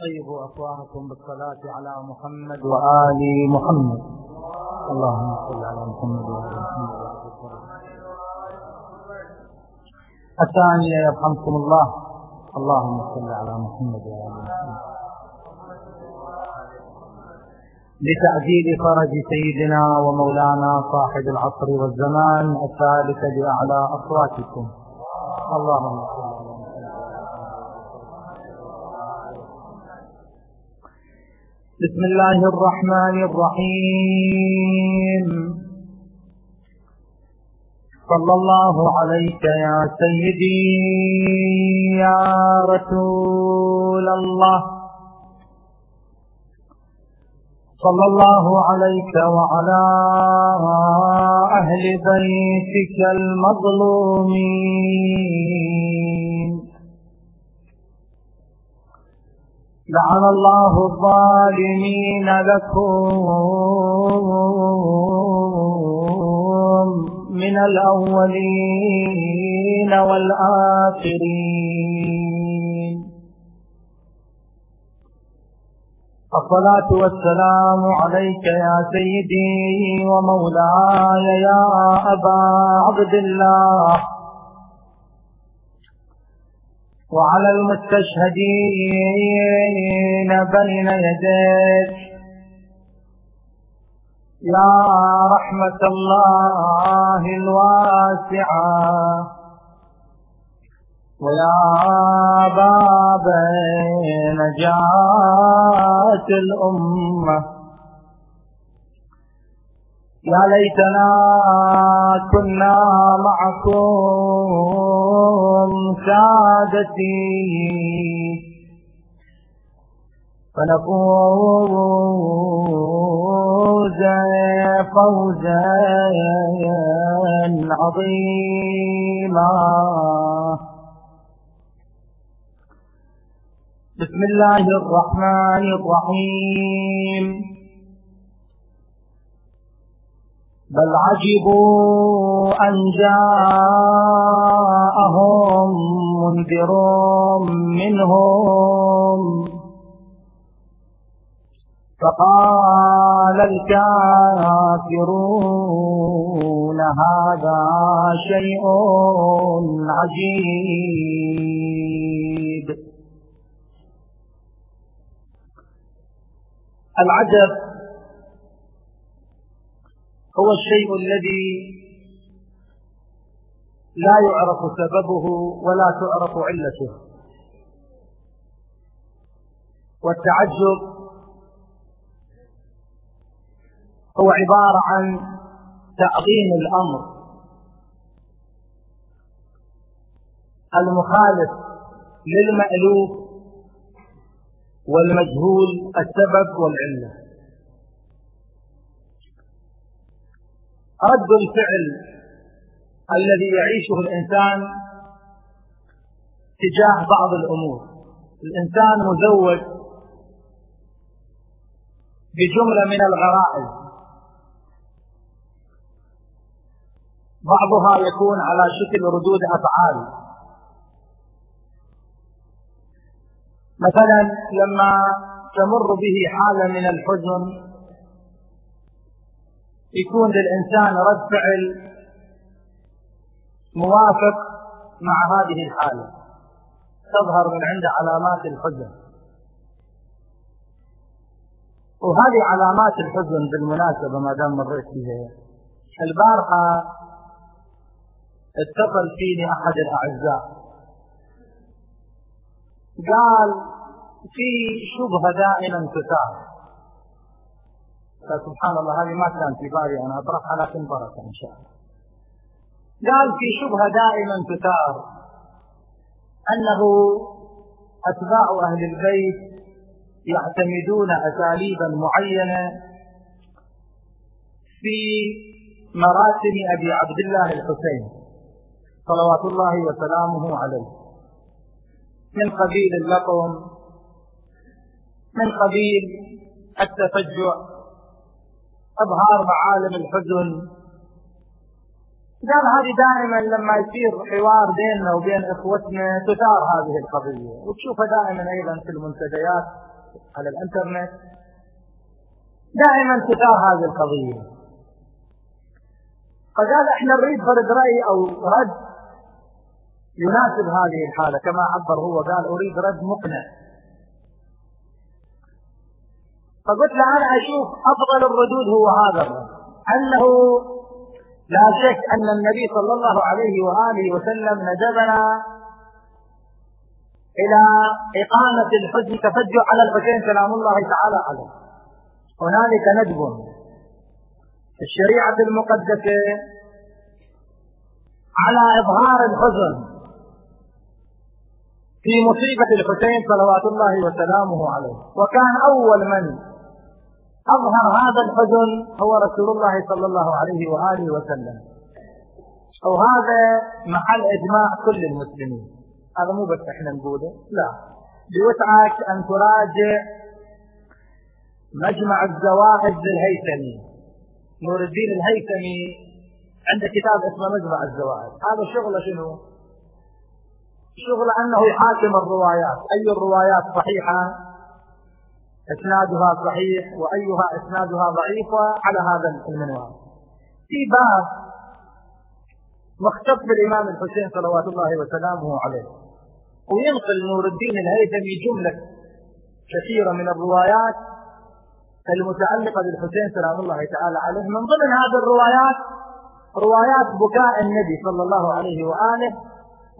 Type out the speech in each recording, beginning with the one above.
طيبوا أفواهكم بالصلاة على محمد وآل محمد. اللهم صل على محمد وآل محمد. الثانية يرحمكم الله. اللهم صل على محمد وآل محمد. لتعجيل فرج سيدنا ومولانا صاحب العصر والزمان الثالث بأعلى أصواتكم. اللهم صل بسم الله الرحمن الرحيم. صلى الله عليك يا سيدي يا رسول الله. صلى الله عليك وعلى أهل بيتك المظلومين. لعن الله الظالمين لكم من الأولين والآخرين. الصلاة والسلام عليك يا سيدي ومولاي يا أبا عبد الله. وعلى المستشهدين بين يديك. يا رحمة الله الواسعة. ويا باب نجاة الأمة. يا ليتنا كنا معكم سادتي. فنفوز فوزا عظيما. بسم الله الرحمن الرحيم. بل عجبوا أن جاءهم منذر منهم. فقال الكافرون هذا شيء عجيب. العجب هو الشيء الذي لا يعرف سببه ولا تعرف علته. والتعجب هو عبارة عن تعظيم الأمر. المخالف للمألوف والمجهول السبب والعلة. رد الفعل الذي يعيشه الإنسان تجاه بعض الأمور. الإنسان مزوج بجملة من الغرائز. بعضها يكون على شكل ردود أفعال. مثلا لما تمر به حالة من الحزن يكون للإنسان رد فعل موافق مع هذه الحالة. تظهر من عند علامات الحزن. وهذه علامات الحزن بالمناسبة ما دام مريت بها. البارحة اتصل فيني أحد الأعزاء. قال في شبهة دائما تثار. سبحان الله هذه ما كان في بالي أنا أطرحها لكن بركة إن شاء الله. قال في شبهة دائما تثار أنه أتباع أهل البيت يعتمدون أساليبا معينة في مراسم أبي عبد الله الحسين صلوات الله وسلامه عليه. من قبيل اللطم من قبيل التفجع اظهار معالم الحزن. قال هذه دائما لما يصير حوار بيننا وبين إخوتنا تثار هذه القضية. وتشوفها دائما أيضا في المنتديات على الإنترنت. دائما تثار هذه القضية. فقال إحنا نريد فرد رأي أو رد يناسب هذه الحالة كما عبر هو قال أريد رد مقنع. فقلت له أنا أشوف أفضل الردود هو هذا الرد أنه لا شك أن النبي صلى الله عليه وآله وسلم ندبنا إلى إقامة الحج تفجع على الحسين سلام الله تعالى عليه. هنالك ندب في الشريعة المقدسة على إظهار الحزن في مصيبة الحسين صلوات الله وسلامه عليه. وكان أول من أظهر هذا الحزن هو رسول الله صلى الله عليه وآله وسلم. وهذا محل إجماع كل المسلمين. هذا مو بس إحنا نقوله لا. بوسعك أن تراجع مجمع الزواهد للهيثمي نور الدين الهيثمي عنده كتاب اسمه مجمع الزواهد هذا شغله شنو؟ شغل أنه يحاكم الروايات. أي الروايات صحيحة؟ إسنادها صحيح وأيها إسنادها ضعيفه على هذا المنوال. في باب مختص بالإمام الحسين صلوات الله وسلامه عليه. وينقل نور الدين الهيثمي جملة كثيرة من الروايات المتعلقة بالحسين سلام الله تعالى عليه من ضمن هذه الروايات روايات بكاء النبي صلى الله عليه وآله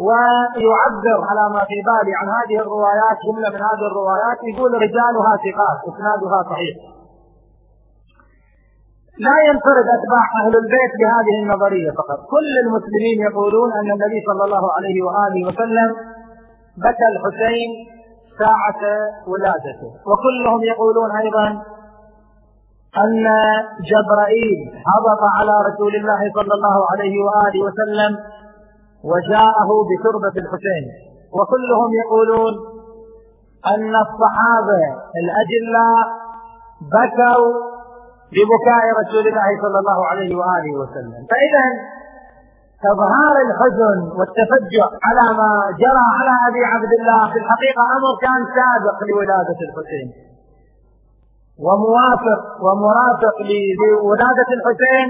ويعبر على ما في بالي عن هذه الروايات جملة من هذه الروايات يقول رجالها ثقات إسنادها صحيح. لا ينفرد أتباع أهل البيت بهذه النظرية فقط، كل المسلمين يقولون أن النبي صلى الله عليه وآله وسلم بكى الحسين ساعة ولادته، وكلهم يقولون أيضا أن جبرائيل هبط على رسول الله صلى الله عليه وآله وسلم وجاءه بتربة الحسين. وكلهم يقولون أن الصحابة الأجلاء بكوا ببكاء رسول الله صلى الله عليه وآله وسلم. فإذا إظهار الحزن والتفجع على ما جرى على أبي عبد الله في الحقيقة أمر كان سابق لولادة الحسين. وموافق ومرافق لولادة الحسين.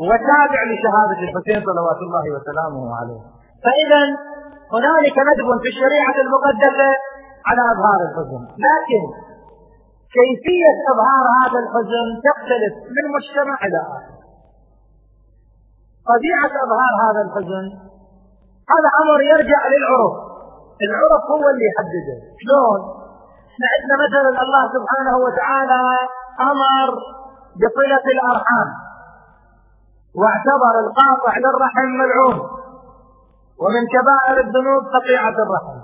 وتابع لشهادة الحسين صلوات الله وسلامه عليه. فإذا هنالك ندب في الشريعة المقدسة على إظهار الحزن. لكن كيفية إظهار هذا الحزن تختلف من مجتمع إلى آخر. طبيعة إظهار هذا الحزن هذا أمر يرجع للعرف. العرف هو اللي يحدده. شلون؟ عندنا مثلا الله سبحانه وتعالى أمر بصلة الأرحام. واعتبر القاطع للرحم ملعون. ومن كبائر الذنوب قطيعة الرحم.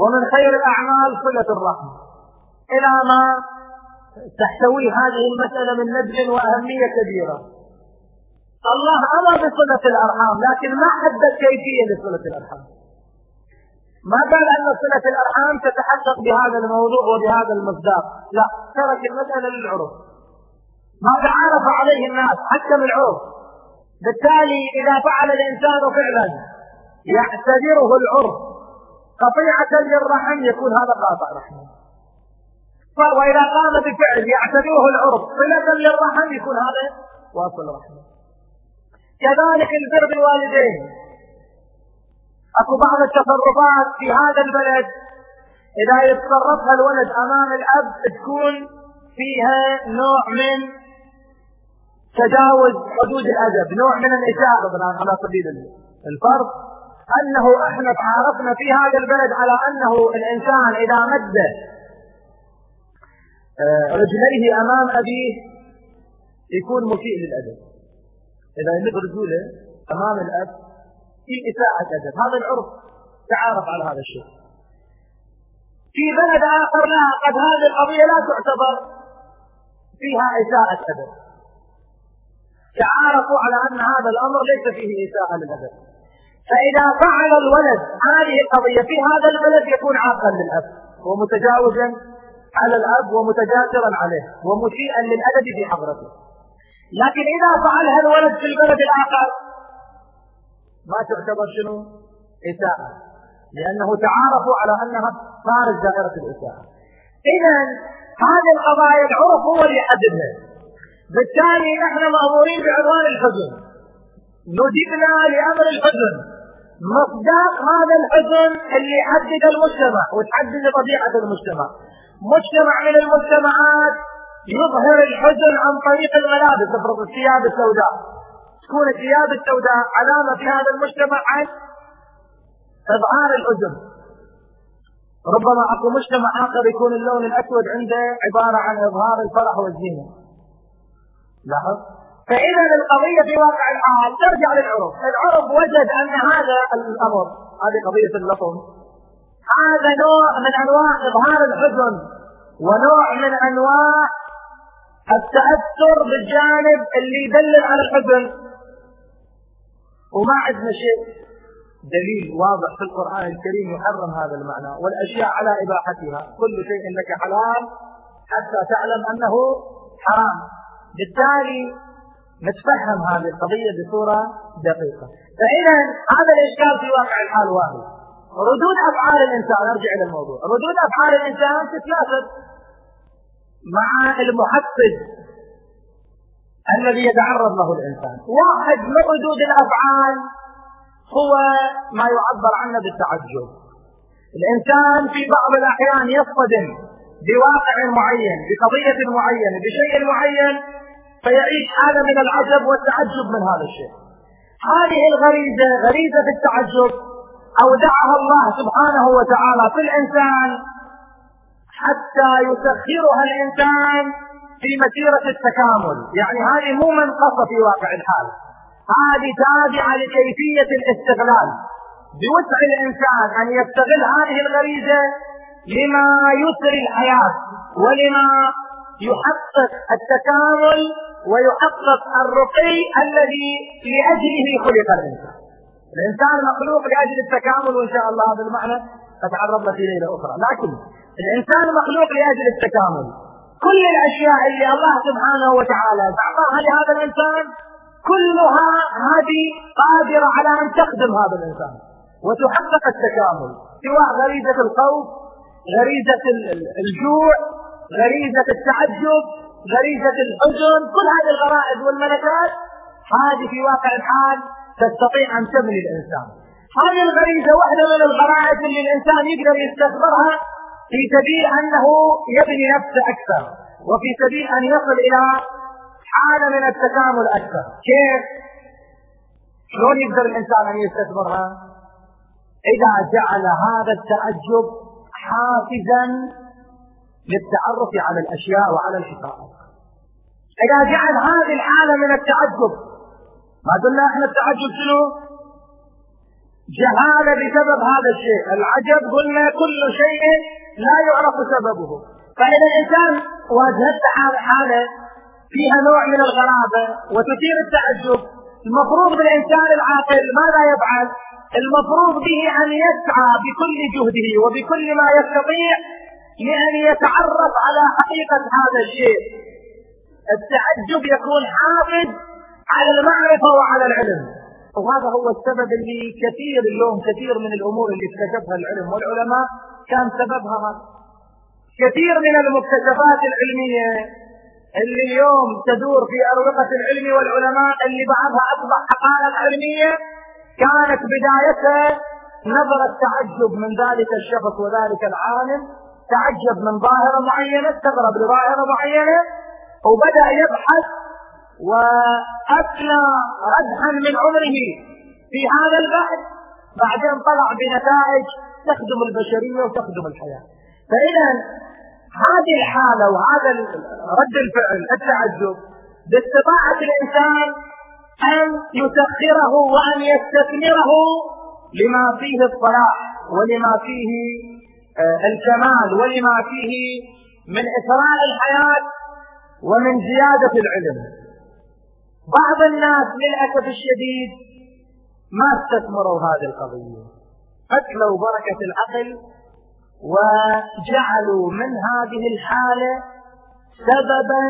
ومن خير الأعمال صلة الرحم. إلى ما تحتوي هذه المسألة من نبل وأهمية كبيرة. الله أمر بصلة الأرحام لكن ما حدد كيفية لصلة الأرحام. ما قال أن صلة الأرحام تتحقق بهذا الموضوع وبهذا المصداق. لا ترك المسألة للعرف. ما تعارف عليه الناس حكم العرف. بالتالي إذا فعل الإنسان فعلا يعتبره العرف. قطيعة للرحم يكون هذا قاطع رحم وإذا قام بفعل يعتبره العرف صلة للرحم يكون هذا واصل رحم كذلك البر بالوالدين أكو بعض التصرفات في هذا البلد إذا يتصرفها الولد أمام الأب تكون فيها نوع من تجاوز حدود الأدب نوع من الاساءه مثلا على سبيل الفرض أنه إحنا تعارفنا في هذا البلد على أنه الإنسان إذا مد آه، رجليه أمام أبيه يكون مسيء للأدب. إذا يمد رجوله أمام الأب في اساءه أدب. هذا العرف تعارف على هذا الشيء. في بلد آخر لا قد هذه القضية لا تعتبر فيها اساءه أدب. تعارفوا على أن هذا الأمر ليس فيه إساءة للأدب فإذا فعل الولد هذه القضية في هذا البلد يكون عاقا للأب ومتجاوزا على الأب ومتجاسرا عليه ومسيئا للأدب في حضرته. لكن إذا فعلها الولد في البلد الآخر ما تعتبر شنو؟ إساءة لأنه تعارفوا على أنها خارج دائرة الإساءة إذا هذه القضايا العرف هو اللي يحددها. بالتالي نحن مأمورين بعنوان الحزن. ندبنا لأمر الحزن. مصداق هذا الحزن اللي يحدد المجتمع وتحدد طبيعة المجتمع. مجتمع من المجتمعات يظهر الحزن عن طريق الملابس افرض الثياب السوداء. تكون الثياب السوداء علامة في هذا المجتمع عن إظهار الحزن. ربما أكو مجتمع آخر يكون اللون الأسود عنده عبارة عن إظهار الفرح والزينة. لاحظ؟ فإذا القضية في واقع الحال ترجع للعرف العرف وجد أن هذا الأمر هذه قضية اللطم. هذا نوع من أنواع إظهار الحزن ونوع من أنواع التأثر بالجانب اللي يدلل على الحزن. وما عندنا شيء دليل واضح في القرآن الكريم يحرم هذا المعنى والأشياء على إباحتها. كل شيء لك حلال حتى تعلم أنه حرام. بالتالي نتفهم هذه القضية بصورة دقيقة. فإذا هذا الإشكال في واقع الحال واحد. ردود أفعال الإنسان أرجع إلى الموضوع. ردود أفعال الإنسان تتناسب مع المحفز الذي يتعرض له الإنسان. واحد من ردود الأفعال هو ما يعبر عنه بالتعجب. الإنسان في بعض الأحيان يصطدم. بواقع معين بقضية معينة بشيء معين فيعيش حالة من العجب والتعجب من هذا الشيء. هذه الغريزة غريزة التعجب أودعها الله سبحانه وتعالى في الإنسان حتى يسخرها الإنسان في مسيرة التكامل. يعني هذه مو منقصة في واقع الحال. هذه تابعة لكيفية الاستغلال. بوسع الإنسان أن يستغل هذه الغريزة لما يسر الحياة ولما يحقق التكامل ويحقق الرقي الذي لأجله خلق الإنسان. الإنسان مخلوق لأجل التكامل وإن شاء الله هذا المعنى أتعرض له في ليلة أخرى. لكن الإنسان مخلوق لأجل التكامل. كل الأشياء اللي الله سبحانه وتعالى أعطاها لهذا الإنسان كلها هذه قادرة على أن تخدم هذا الإنسان وتحقق التكامل. سواء غريزة الخوف غريزة الجوع غريزة التعجب غريزة الحزن كل هذه الغرائز والملكات هذه في واقع الحال تستطيع أن تبني الإنسان هذه الغريزة واحدة من الغرائز اللي الإنسان يقدر يستثمرها في سبيل أنه يبني نفسه أكثر وفي سبيل أن يصل إلى حالة من التكامل أكثر كيف؟ شلون يقدر الإنسان أن يستثمرها؟ إذا جعل هذا التعجب حافزا للتعرف على الأشياء وعلى الحقائق. إذا جعل هذه الحالة من التعجب ما قلنا إحنا التعجب شنو؟ جهالة بسبب هذا الشيء. العجب قلنا كل شيء لا يعرف سببه. فإذا الإنسان واجهت حالة فيها نوع من الغرابة وتثير التعجب المفروض بالإنسان العاقل ماذا يفعل؟ المفروض به أن يسعى بكل جهده وبكل ما يستطيع لأن يتعرف على حقيقة هذا الشيء. التعجب يكون حافز على المعرفة وعلى العلم. وهذا هو السبب اللي كثير اليوم كثير من الأمور اللي اكتشفها العلم والعلماء كان سببها هذا. كثير من المكتشفات العلمية اللي اليوم تدور في أروقة العلم والعلماء اللي بعضها أصبح حقائق علمية كانت بدايتها نظر التعجب من ذلك الشخص وذلك العالم تعجب من ظاهرة معينة استغرب لظاهرة معينة وبدأ يبحث وأثنى ردحا من عمره في هذا البحث بعدين طلع بنتائج تخدم البشرية وتخدم الحياة. فإذا هذه الحالة وهذا رد الفعل التعجب باستطاعة الإنسان أن يسخره وأن يستثمره لما فيه الصلاح ولما فيه آه، الكمال ولما فيه من إثراء الحياة ومن زيادة العلم. بعض الناس للأسف الشديد ما استثمروا هذه القضية. أكلوا بركة العقل وجعلوا من هذه الحالة سببا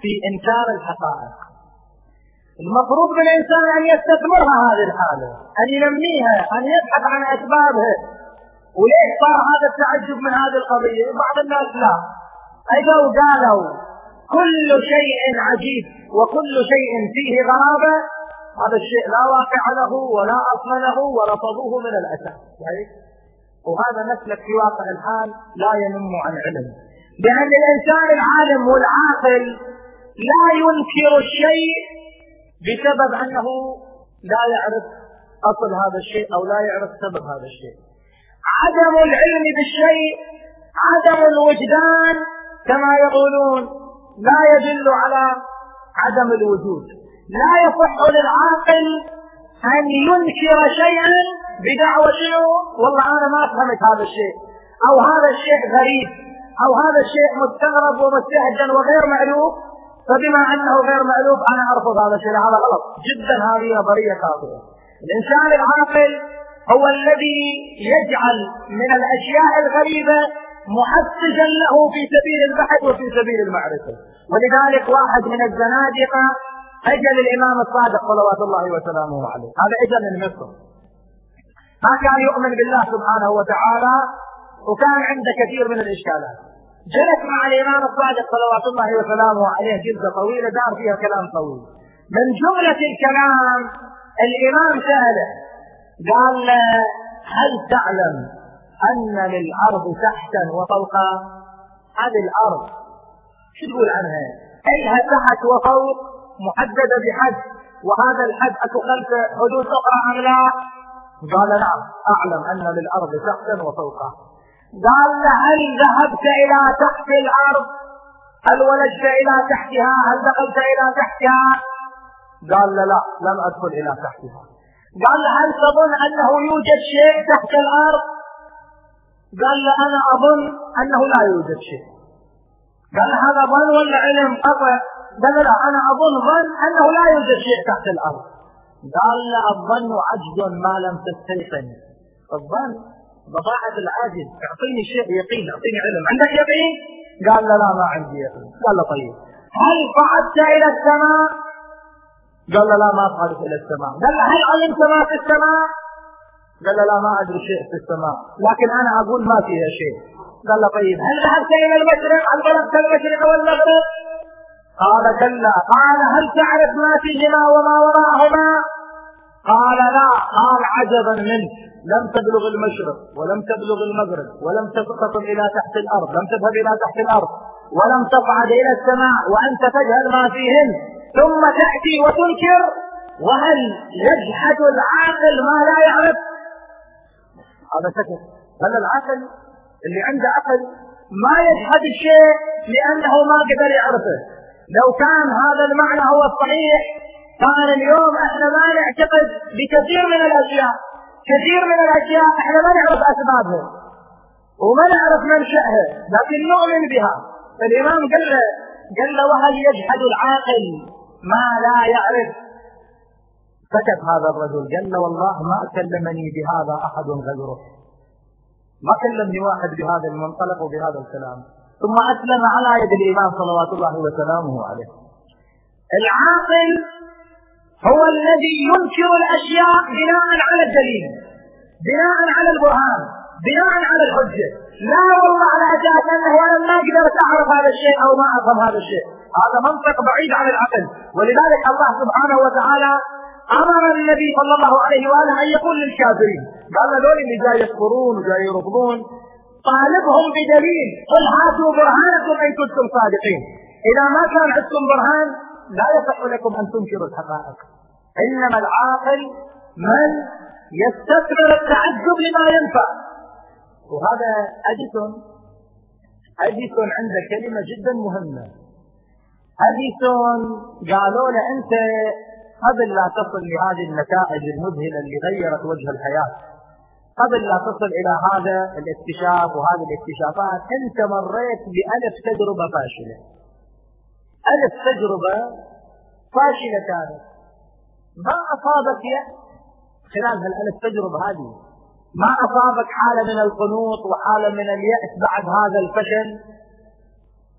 في إنكار الحقائق. المفروض بالإنسان أن يستثمرها هذه الحالة أن ينميها أن يبحث عن أسبابها. وليش صار هذا التعجب من هذه القضية؟ بعض الناس لا. اجوا قالوا كل شيء عجيب وكل شيء فيه غرابة. هذا الشيء لا واقع له ولا أصل له ورفضوه من الأساس. يعني؟ وهذا مسلك في واقع الحال لا ينم عن علم. لأن الإنسان العالم والعاقل لا ينكر الشيء بسبب أنه لا يعرف أصل هذا الشيء أو لا يعرف سبب هذا الشيء. عدم العلم بالشيء عدم الوجدان كما يقولون لا يدل على عدم الوجود. لا يصح للعاقل أن ينكر شيئا بدعوة شنو؟ والله أنا ما فهمت هذا الشيء. أو هذا الشيء غريب أو هذا الشيء مستغرب ومستهجن وغير مألوف فبما أنه غير مألوف أنا أرفض هذا الشيء هذا غلط. جدا هذه نظرية خاطئة الإنسان العاقل هو الذي يجعل من الأشياء الغريبة محفزا له في سبيل البحث وفي سبيل المعرفة. ولذلك واحد من الزنادقة أجل الإمام الصادق صلوات الله وسلامه عليه. هذا أجل من مصر. ما كان يؤمن بالله سبحانه وتعالى وكان عنده كثير من الإشكالات. جلس مع الإمام الصادق صلوات الله وسلامه عليه جلسة طويلة دار فيها كلام طويل من جملة الكلام الإمام سأله قال له هل تعلم أن للأرض تحتا وفوقا هذه الأرض شو تقول عنها؟ إلها تحت وفوق محددة بحد وهذا الحد أكو خلفه حدود أخرى أم لا؟ قال نعم أعلم أن للأرض تحتا وفوقا قال له هل ذهبت إلى تحت الأرض؟ هل ولجت إلى تحتها؟ هل دخلت إلى تحتها؟ قال له لا لم أدخل إلى تحتها قال له هل تظن أنه يوجد شيء تحت الأرض؟ قال له أنا أظن أنه لا يوجد شيء قال له هذا ظن ولا علم قطع قال لا أنا أظن ظن أنه لا يوجد شيء تحت الأرض قال له الظن عجز ما لم تستيقن الظن بضاعة العاجز. اعطيني شيء يقين اعطيني علم. عندك يقين؟ قال له لا ما عندي يقين. قال له طيب. هل صعدت إلى السماء؟ قال له لا ما صعدت إلى السماء. قال له هل علمت ما في السماء؟ قال له لا ما أدري شيء في السماء. لكن أنا أقول ما فيها شيء. قال له طيب. هل ذهبت إلى المشرق؟ هل بلغت المشرق والمغرب؟ قال كلا. قال هل تعرف ما فيهما وما وراءهما؟ قال لا. قال عجبا منك لم تبلغ المشرق ولم تبلغ المغرب ولم تسقط إلى تحت الأرض لم تذهب إلى تحت الأرض ولم تصعد إلى السماء وأنت تجهل ما فيهن ثم تأتي وتنكر وهل يجحد العاقل ما لا يعرف؟ هذا سكت هل العقل اللي عنده عقل ما يجحد الشيء لأنه ما قدر يعرفه؟ لو كان هذا المعنى هو الصحيح كان اليوم إحنا ما نعتقد بكثير من الأشياء. كثير من الأشياء إحنا ما نعرف أسبابها وما نعرف منشأها لكن نؤمن بها. فالامام قال له قال له وهل يجحد العاقل ما لا يعرف؟ سكت هذا الرجل قال له والله ما كلمني بهذا أحد غيره. ما كلمني واحد بهذا المنطلق وبهذا الكلام. ثم أسلم على يد الإمام صلوات الله وسلامه عليه. العاقل هو الذي ينكر الأشياء بناء على الدليل بناء على البرهان بناء على الحجة. لا والله على أساس أنه أنا ما قدرت أعرف هذا الشيء أو ما أفهم هذا الشيء. هذا منطق بعيد عن العقل. ولذلك الله سبحانه وتعالى أمر النبي صلى الله عليه وآله أن يقول للكافرين قال هذول اللي جاي يكفرون وجاي يرفضون طالبهم بدليل. قل هاتوا برهانكم إن كنتم صادقين. إذا ما كان عندكم برهان لا يصح لكم أن تنكروا الحقائق. إنما العاقل من يستثمر التعجب لما ينفع. وهذا اديسون اديسون عنده كلمة جدا مهمة. اديسون قالوا له أنت قبل لا تصل لهذه النتائج المذهلة اللي غيرت وجه الحياة. قبل لا تصل إلى هذا الاكتشاف وهذه الاكتشافات أنت مريت بألف تجربة فاشلة. ألف تجربة فاشلة كانت. ما أصابك خلال هالألف تجربة هذه. ما أصابك حالة من القنوط وحالة من اليأس بعد هذا الفشل؟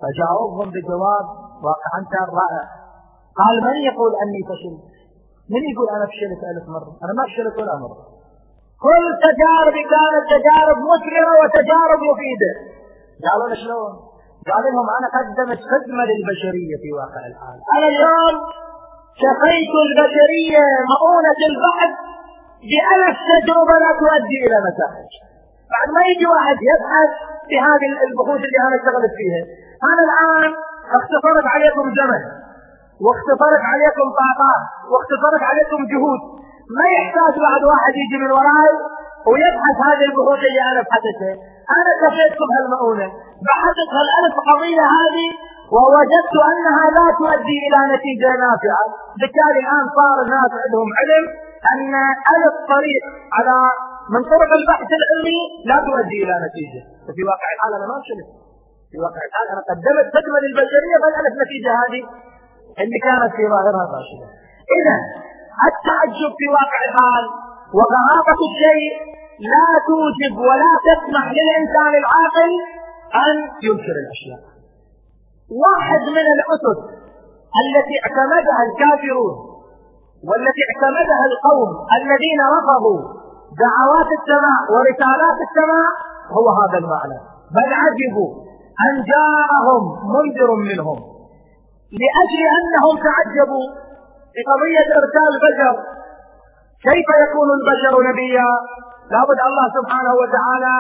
فجاوبهم بجواب واقعا كان رائع. قال من يقول أني فشلت؟ من يقول أنا فشلت ألف مرة؟ أنا ما فشلت ولا مرة. كل تجارب كانت تجارب مثمرة وتجارب مفيدة. قالوا شلون؟ قال لهم أنا قدمت خدمة للبشرية في واقع الحال. أنا اليوم شقيت البشرية مؤونة البحث بألف تجربة لا تؤدي إلى نتائج بعد ما يجي واحد يبحث في هذه البحوث اللي أنا اشتغلت فيها. أنا الآن اختصرت عليكم زمن واختصرت عليكم طاقات واختصرت عليكم جهود. ما يحتاج بعد واحد يجي من وراي ويبحث هذه البحوث اللي أنا بحثتها. أنا كفيتكم هالمؤونه بحثت هالألف قضيه هذه ووجدت أنها لا تؤدي إلى نتيجة نافعة. بالتالي الآن صار الناس عندهم علم أن ألف طريق على من طرق البحث العلمي لا تؤدي إلى نتيجة. ففي واقع الحال أنا ما شلت في واقع الحال أنا قدمت خدمه للبشرية فالالف نتيجة هذه اللي كانت في ظاهرها فاشلة. إذا التعجب في واقع الحال وغرابه الشيء لا توجب ولا تسمح للإنسان العاقل أن ينكر الأشياء. واحد من الأسس التي اعتمدها الكافرون والتي اعتمدها القوم الذين رفضوا دعوات السماء ورسالات السماء هو هذا المعنى. بل عجبوا أن جاءهم منذر منهم. لأجل أنهم تعجبوا بقضية إرسال البشر كيف يكون البشر نبيا؟ لابد الله سبحانه وتعالى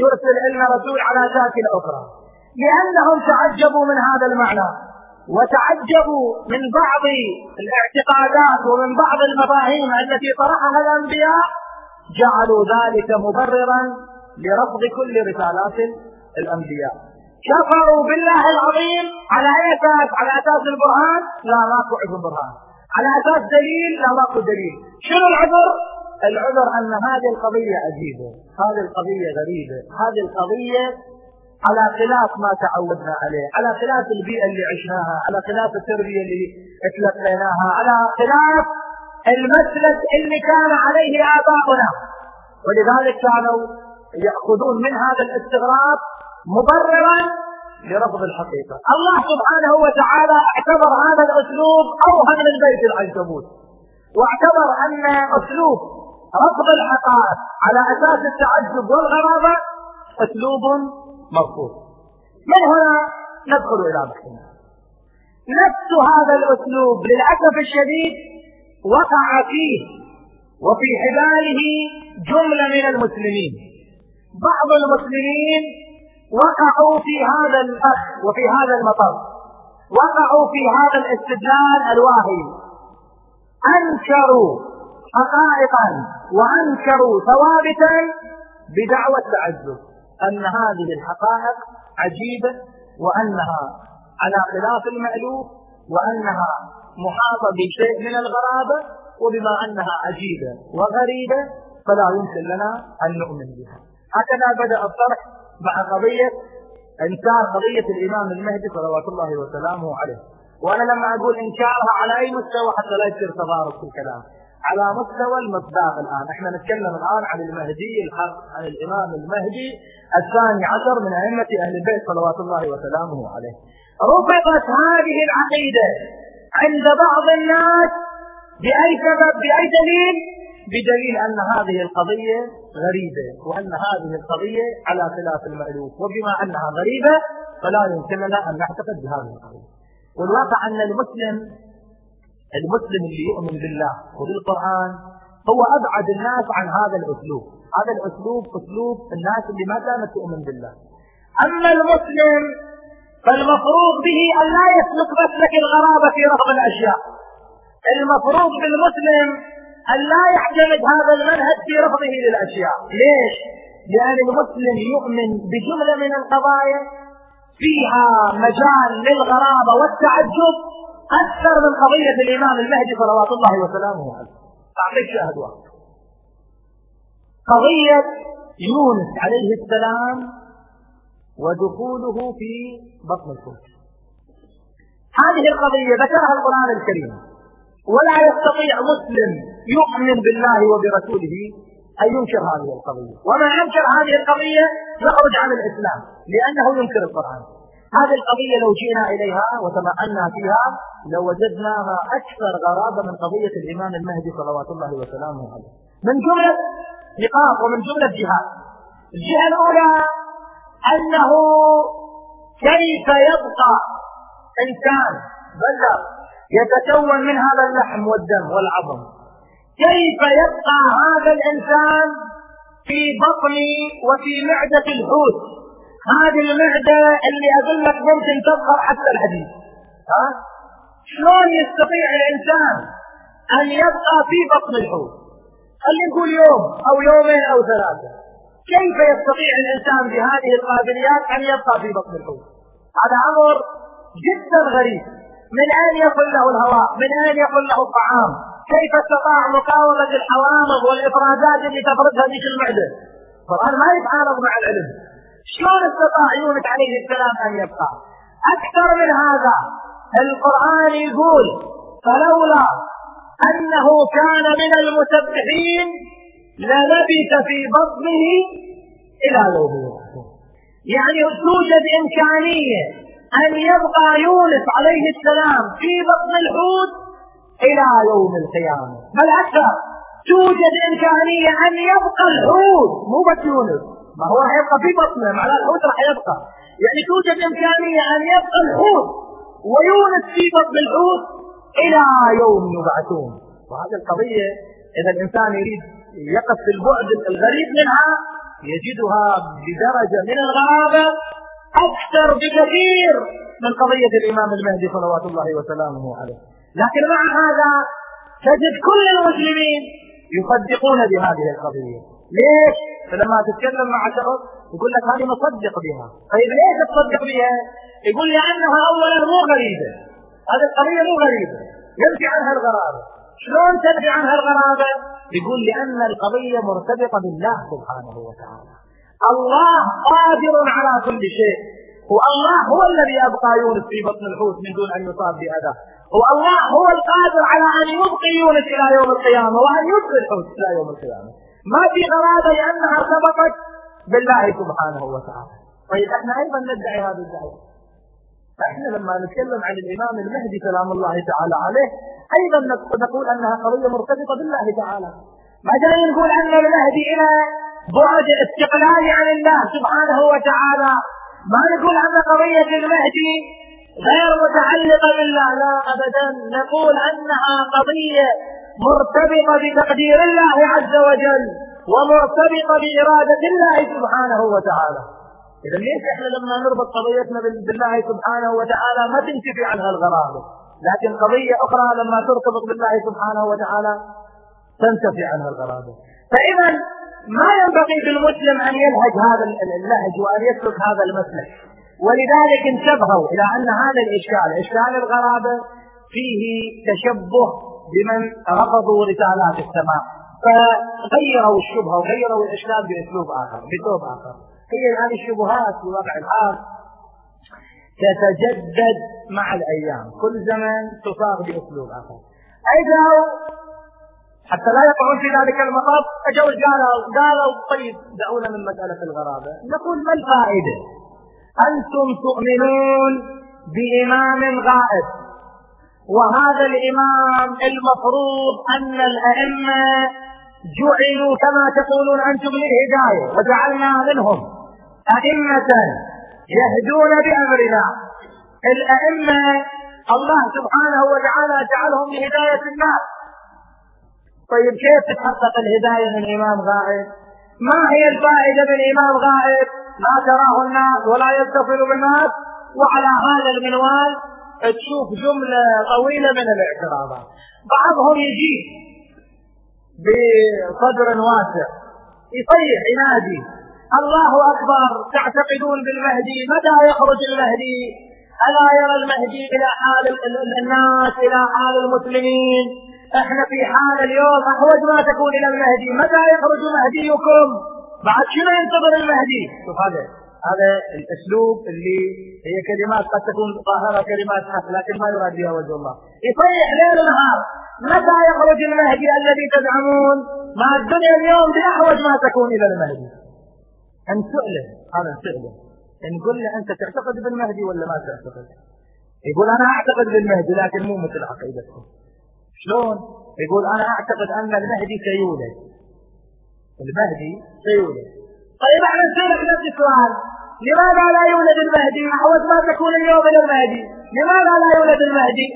يرسل لنا رسول على شاكل أخرى لأنهم تعجبوا من هذا المعنى وتعجبوا من بعض الاعتقادات ومن بعض المفاهيم التي طرحها الأنبياء جعلوا ذلك مبررا لرفض كل رسالات الأنبياء كفروا بالله العظيم على أي أساس؟ على أساس البرهان؟ لا ماكو عندهم برهان. على أساس دليل؟ لا ماكو دليل. شنو العذر؟ العذر أن هذه القضية عجيبة، هذه القضية غريبة، هذه القضية على خلاف ما تعودنا عليه، على خلاف البيئة اللي عشناها، على خلاف التربية اللي تلقيناها، على خلاف المسلك اللي كان عليه آباؤنا. ولذلك كانوا يأخذون من هذا الاستغراب مبررا لرفض الحقيقة. الله سبحانه وتعالى اعتبر هذا الأسلوب أوهن من بيت العنكبوت واعتبر أن أسلوب رفض الحقائق على أساس التعجب والغرابة أسلوب مرفوض من هنا ندخل إلى بحثنا نفس هذا الأسلوب للأسف الشديد وقع فيه وفي حباله جملة من المسلمين. بعض المسلمين وقعوا في هذا الفخ وفي هذا المطر وقعوا في هذا الاستدلال الواهي. أنكروا حقائقا وأنكروا ثوابتا بدعوى التعجب. أن هذه الحقائق عجيبة وأنها على خلاف المألوف وأنها محاطة بشيء من الغرابة وبما أنها عجيبة وغريبة فلا يمكن لنا أن نؤمن بها. هكذا بدأ الطرح مع قضية إنكار قضية الإمام المهدي صلوات الله وسلامه عليه. وأنا لما أقول إنكارها على أي مستوى حتى لا يصير تضارب في الكلام. على مستوى المصداق الآن. إحنا نتكلم الآن عن المهدي الحق عن الإمام المهدي الثاني عشر من أئمة أهل البيت صلوات الله وسلامه عليه. رفضت هذه العقيدة عند بعض الناس بأي سبب؟ بأي دليل؟ بدليل أن هذه القضية غريبة وأن هذه القضية على خلاف المألوف. وبما أنها غريبة فلا يمكن لنا أن نعتقد بهذه القضية. والواقع أن المسلم المسلم اللي يؤمن بالله وبالقرآن هو أبعد الناس عن هذا الأسلوب. هذا الأسلوب أسلوب الناس اللي ما كانت تؤمن بالله. أما المسلم فالمفروض به أن لا يسلك مسلك الغرابة في رفض الأشياء. المفروض بالمسلم أن لا يعتمد هذا المنهج في رفضه للأشياء. ليش؟ لأن المسلم يؤمن بجملة من القضايا فيها مجال للغرابة والتعجب. أكثر من قضية الإمام المهدي صلوات الله وسلامه عليه. أعطيك شاهد واحد قضية يونس عليه السلام ودخوله في بطن الحوت هذه القضية ذكرها القرآن الكريم. ولا يستطيع مسلم يؤمن بالله وبرسوله أن ينكر هذه القضية. ومن ينكر هذه القضية يخرج عن الإسلام لأنه ينكر القرآن. هذه القضية لو جئنا إليها وتمعنا فيها لوجدناها أكثر غرابة من قضية الإمام المهدي صلوات الله وسلامه عليه. من جملة نقاط ومن جملة جهات الجهة الأولى أنه كيف يبقى إنسان بشر يتكون من هذا اللحم والدم والعظم؟ كيف يبقى هذا الإنسان في بطن وفي معدة الحوت؟ هذه المعدة اللي أقول لك ممكن تظهر حتى الحديد ها؟ شلون يستطيع الإنسان أن يبقى في بطن الحوت؟ خلينا نقول يوم أو يومين أو ثلاثة. كيف يستطيع الإنسان بهذه القابليات أن يبقى في بطن الحوت؟ هذا أمر جدا غريب. من أين يصل له الهواء؟ من أين يصل له الطعام؟ كيف استطاع مقاومة الحوامض والإفرازات اللي تفرزها ذيك المعدة؟ القرآن ما يتعارض مع العلم. شلون استطاع يونس عليه السلام أن يبقى؟ أكثر من هذا القرآن يقول فلولا أنه كان من المسبحين للبث في بطنه إلى يوم يعني توجد إمكانية أن يبقى يونس عليه السلام في بطن الحوت إلى يوم القيامة. بل أكثر توجد إمكانية أن يبقى الحوت مو بس يونس. ما هو راح يبقى في بطنه معناه الحوت راح يبقى. يعني توجد إمكانية أن يبقى الحوت ويونس في بطن الحوت إلى يوم يبعثون. وهذه القضية إذا الإنسان يريد يقف في البعد الغريب منها يجدها بدرجة من الغرابة أكثر بكثير من قضية الإمام المهدي صلوات الله وسلامه عليه. لكن مع هذا تجد كل المسلمين يصدقون بهذه القضية. ليش؟ فلما تتكلم مع شخص يقول لك هذه مصدق بها. طيب ليش تصدق بها؟ يقول لأنها أولا مو غريبة. هذه القضية مو غريبة. ينفي عنها الغرابة. شلون تنفي عنها الغرابة؟ يقول لأن القضية مرتبطة بالله سبحانه وتعالى. الله قادر على كل شيء. والله هو الذي أبقى يونس في بطن الحوت من دون أن يصاب بأذى. والله هو القادر على أن يبقي يونس إلى يوم القيامة وأن يبقي الحوت إلى يوم القيامة. ما في غرابة لأنها ارتبطت بالله سبحانه وتعالى. طيب إحنا أيضا ندعي هذه الدعوة. إحنا لما نتكلم عن الإمام المهدي سلام الله تعالى عليه أيضا نقول أنها قضية مرتبطة بالله تعالى. ما جاي نقول أن المهدي إلى بعد استقلال عن الله سبحانه وتعالى ما نقول أن قضية المهدي غير متعلقة بالله لا أبدا. نقول أنها قضية مرتبطة بتقدير الله عز وجل ومرتبطة بإرادة الله سبحانه وتعالى. إذا ليش إحنا لما نربط قضيتنا بالله سبحانه وتعالى ما تنتفي عنها الغرابة؟ لكن قضية أخرى لما ترتبط بالله سبحانه وتعالى تنتفي عنها الغرابة. فإذا ما ينبغي بالمسلم أن يلهج هذا اللهج وأن يترك هذا المسلك ولذلك انتبهوا إلى أن هذا الإشكال إشكال الغرابة فيه تشبه بمن رفضوا رسالات السماء فغيروا الشبهة وغيروا الإشكال بأسلوب آخر بأسلوب آخر. هي هذه الشبهات في واقع الحال تتجدد مع الأيام. كل زمن تصاغ بأسلوب آخر. أجوا حتى لا يقعون في ذلك المطاف أجوا قالوا قالوا طيب دعونا من مسألة الغرابة. نقول ما الفائدة؟ أنتم تؤمنون بإمام غائب. وهذا الإمام المفروض أن الأئمة جعلوا كما تقولون أنتم للهداية وجعلنا منهم أئمة يهدون بأمرنا. الأئمة الله سبحانه وتعالى جعلهم لهداية الناس. طيب كيف تتحقق الهداية من إمام غائب؟ ما هي الفائدة من إمام غائب؟ لا تراه الناس ولا يتصل بالناس وعلى هذا المنوال تشوف جملة طويلة من الاعتراضات. بعضهم يجي بصدر واسع يصيح ينادي الله أكبر تعتقدون بالمهدي؟ متى يخرج المهدي؟ ألا يرى المهدي إلى حال الناس إلى حال المسلمين؟ إحنا في حال اليوم أحوج ما تكون إلى المهدي. متى يخرج مهديكم بعد شنو ينتظر المهدي؟ شوف هذا. هذا الأسلوب اللي هي كلمات قد تكون ظاهرة كلمات حق لكن ما يراد بها وجه الله. يصيح ليل ونهار متى يخرج المهدي الذي تزعمون؟ ما الدنيا اليوم بأحوج ما تكون إلى المهدي. أن سئله هذا سئله نقول له أنت تعتقد بالمهدي ولا ما تعتقد. يقول أنا أعتقد بالمهدي لكن مو مثل عقيدتكم. شلون؟ يقول أنا أعتقد أن المهدي سيولد. المهدي سيولد. طيب إحنا نسألك نفس السؤال. لماذا لا يولد المهدي؟ أحوج ما تكون اليوم إلى المهدي. لماذا لا يولد المهدي؟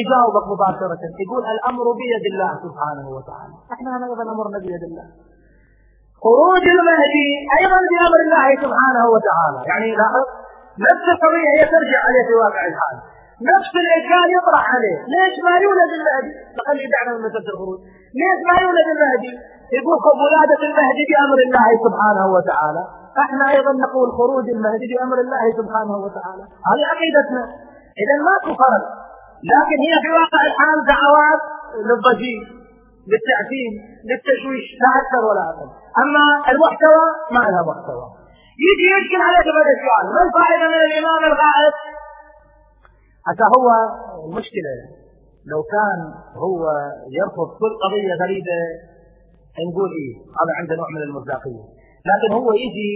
يجاوبك مباشرة. يقول الأمر بيد الله سبحانه وتعالى. إحنا أيضا أمرنا بيد الله. خروج المهدي أيضا بأمر الله سبحانه وتعالى. يعني لاحظ نفس القضية هي ترجع عليه في واقع الحال. نفس الإشكال يطرح عليه. ليش ما يولد المهدي فخلي دعنا من مسألة الخروج. ليش ما يولد المهدي يقول ولادة المهدي بأمر الله سبحانه وتعالى. إحنا أيضا نقول خروج المهدي بأمر الله سبحانه وتعالى. هذه عقيدتنا. اذا ماكو فرق. لكن هي في واقع الحال دعوات للضجيج للتعفين للتشويش لا أكثر ولا أقل. أما المحتوى ما لها محتوى. يجي يشكل عليك هذا السؤال ما الفائدة من الإمام الغائب حتى هو المشكلة لو كان هو يرفض كل قضية غريبة نقول إيه؟ هذا عنده نوع من المصداقية. لكن هو يجي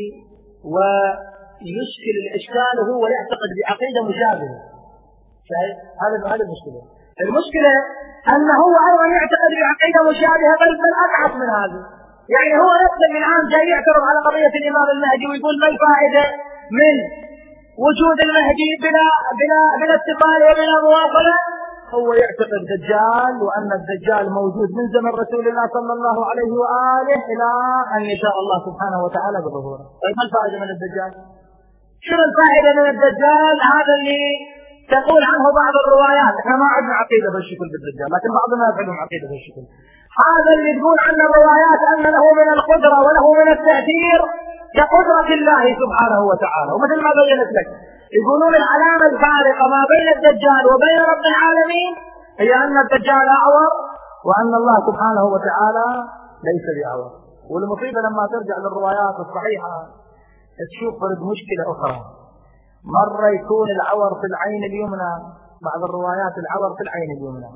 ويشكل الإشكال وهو يعتقد بعقيدة مشابهة. شايف؟ هذا هذا المشكلة. المشكلة أن هو أيضا يعتقد بعقيدة مشابهة بل بل ابعد من هذا. يعني هو نفسه من الان جاي يعترض على قضية الإمام المهدي ويقول ما الفائدة من وجود المهدي بلا بلا بلا اتصال وبلا مواصلة هو يعتقد دجال وأن الدجال موجود من زمن رسول الله صلى الله عليه وآله إلى أن يشاء الله سبحانه وتعالى بظهوره. طيب ما الفائدة من الدجال؟ شنو الفائدة من الدجال؟ هذا اللي تقول عنه بعض الروايات. إحنا ما عندنا عقيدة بالشكل بالدجال لكن بعضنا يفعلون عقيدة بالشكل. هذا اللي تقول عنه الروايات أن له من القدرة وله من التأثير. كقدرة الله سبحانه وتعالى. ومثل ما بينت لك يقولون العلامة الفارقة ما بين الدجال وبين رب العالمين هي أن الدجال أعور وأن الله سبحانه وتعالى ليس بأعور. والمصيبة لما ترجع للروايات الصحيحة تشوف مشكلة أخرى. مرة يكون العور في العين اليمنى بعض الروايات العور في العين اليمنى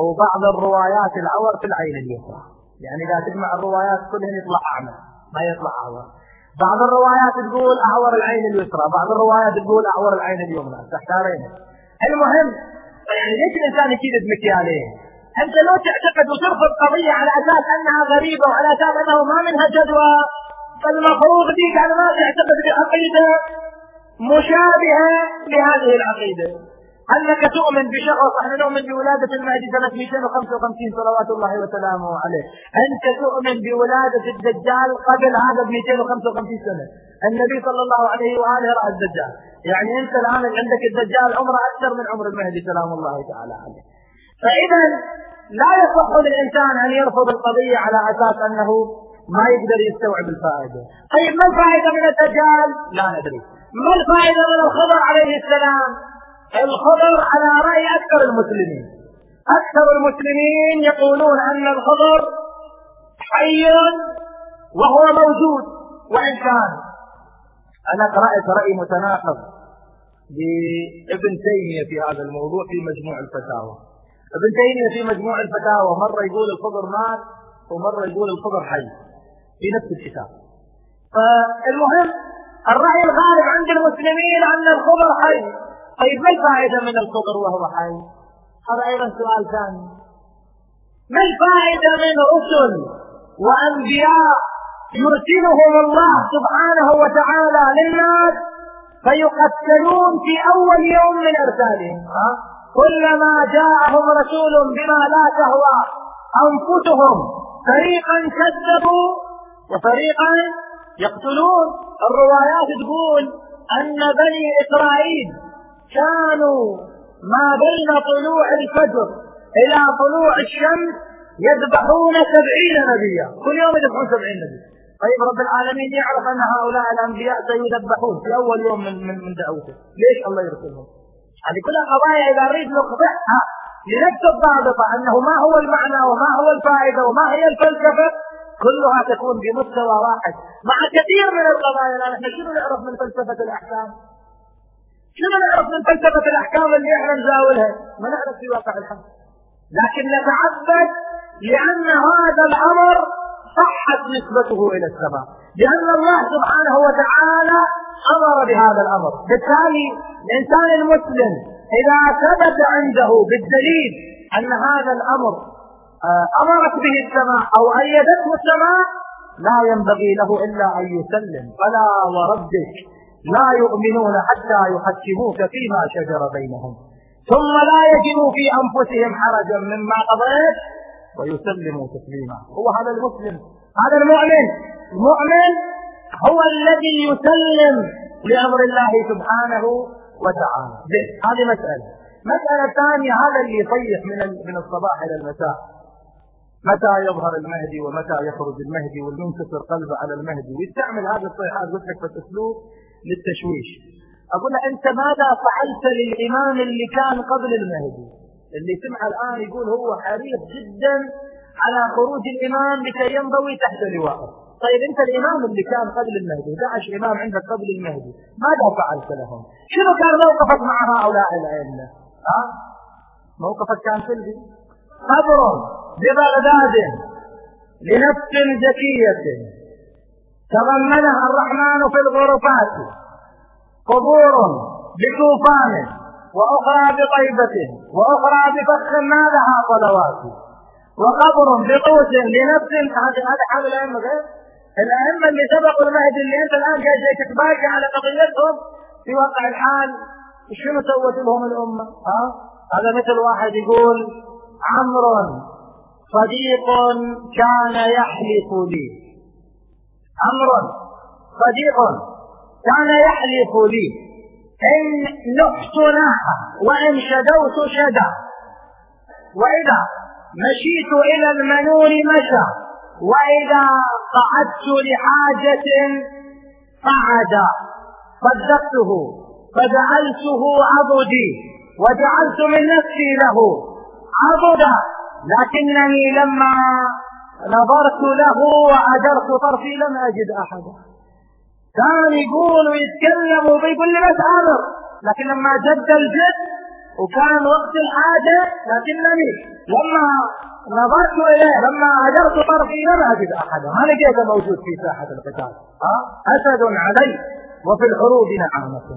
وبعض الروايات العور في العين اليسرى. يعني إذا تجمع الروايات كلها يطلع أعمى ما يطلع أعور. بعض الروايات تقول أعور العين اليسرى بعض الروايات تقول أعور العين اليمنى. تحتارين. المهم يعني ليش الإنسان يكيد بمكيالين أنت لو تعتقد وترفض قضية على أساس أنها غريبة وعلى أساس أنه ما منها جدوى فالمفروض ديك على ما تعتقد بعقيدة مشابهة لهذه العقيدة. أنك تؤمن بشخص إحنا نؤمن بولادة المهدي سنة 255 صلوات الله وسلامه عليه. أنت تؤمن بولادة الدجال قبل هذا ب 255 سنة. النبي صلى الله عليه وآله رأى الدجال. يعني أنت الآن عندك الدجال عمره أكثر من عمر المهدي سلام الله تعالى عليه. فإذا لا يصح للإنسان أن يرفض القضية على أساس أنه ما يقدر يستوعب الفائدة. طيب ما الفائدة من الدجال؟ لا ندري. ما الفائدة من الخضر عليه السلام؟ الخضر على رأي أكثر المسلمين. أكثر المسلمين يقولون أن الخضر حي وهو موجود وإن كان. أنا قرأت رأي متناقض لابن تيمية في هذا الموضوع في مجموع الفتاوى. ابن تيمية في مجموع الفتاوى مرة يقول الخضر مات ومرة يقول الخضر حي في نفس الكتاب. فالمهم الرأي الغالب عند المسلمين أن الخضر حي. طيب ما الفائدة من الخضر وهو حي؟ هذا أيضا سؤال ثاني. ما الفائدة من رسل وأنبياء يرسلهم الله سبحانه وتعالى للناس فيقتلون في أول يوم من إرسالهم؟ كلما جاءهم رسول بما لا تهوى أنفسهم فريقا كذبوا وفريقا يقتلون. الروايات تقول أن بني إسرائيل كانوا ما بين طلوع الفجر إلى طلوع الشمس يذبحون سبعين نبيا. كل يوم يذبحون سبعين نبي طيب رب العالمين يعرف أن هؤلاء الأنبياء سيذبحون في أول يوم من من, من دعوته. ليش الله يرسلهم؟ هذه كلها قضايا إذا نريد نقطعها لنفس الضابطة أنه ما هو المعنى وما هو الفائدة وما هي الفلسفة. كلها تكون بمستوى واحد. مع كثير من القضايا نحن شنو نعرف من فلسفة الأحكام؟ شنو نعرف من فلسفة الأحكام اللي إحنا نزاولها؟ ما نعرف في واقع الحال. لكن نتعبد لأن هذا الأمر صحت نسبته إلى السماء لأن الله سبحانه وتعالى أمر بهذا الأمر بالتالي الإنسان المسلم إذا ثبت عنده بالدليل أن هذا الأمر آه، أمرت به السماء أو أيدته السماء لا ينبغي له إلا أن يسلم فلا وربك لا يؤمنون حتى يحكموك فيما شجر بينهم. ثم لا يجدوا في أنفسهم حرجا مما قضيت ويسلموا تسليما. هو هذا المسلم. هذا المؤمن. المؤمن هو الذي يسلم لأمر الله سبحانه وتعالى. هذه مسألة. مسألة ثانية هذا اللي يصيح من من الصباح إلى المساء. متى يظهر المهدي ومتى يخرج المهدي والمنكسر قلبه على المهدي ويستعمل هذه الصيحات قلت لك في الأسلوب. للتشويش. أقول له أنت ماذا فعلت للإمام اللي كان قبل المهدي؟ اللي سمع الآن يقول هو حريص جدا على خروج الإمام لكي ينضوي تحت لواءه. طيب أنت الإمام اللي كان قبل المهدي 11 إمام عندك قبل المهدي ماذا فعلت لهم؟ شنو كان موقفك مع هؤلاء الأئمة؟ ها؟ موقفك كان سلبي؟ قبر ببغداد لنفس زكية تضمنها الرحمن في الغرفات. قبور بطوفان وأخرى بطيبة وأخرى بفخ ما لها صلوات. وقبر بقوس لنفس هذا حال الأئمة. غير؟ الأئمة اللي سبقوا المهدي اللي أنت الآن جاي تتباكى على قضيتهم في واقع الحال شنو سوت لهم الأمة؟ ها؟ هذا مثل واحد يقول عمرو صديق كان يحلف لي. عمرو صديق كان يحلف لي. إن نحت ناحة وإن شدوت شدا. وإذا مشيت إلى المنون مشى. وإذا قعدت لحاجة قعد. صدقته فجعلته عضدي. وجعلت من نفسي له عضدا. لكنني لما نظرت له وعجرت طرفي لم أجد أحدا. كان يقول ويتكلم ويقول لي بس آمر لكن لما جد الجد وكان وقت الحاجة لكنني لما نظرت إليه لما هجرت طرفي لم أجد أحدا. ما لقيته موجود في ساحة القتال. ها؟ أسد علي وفي الحروب نعمة.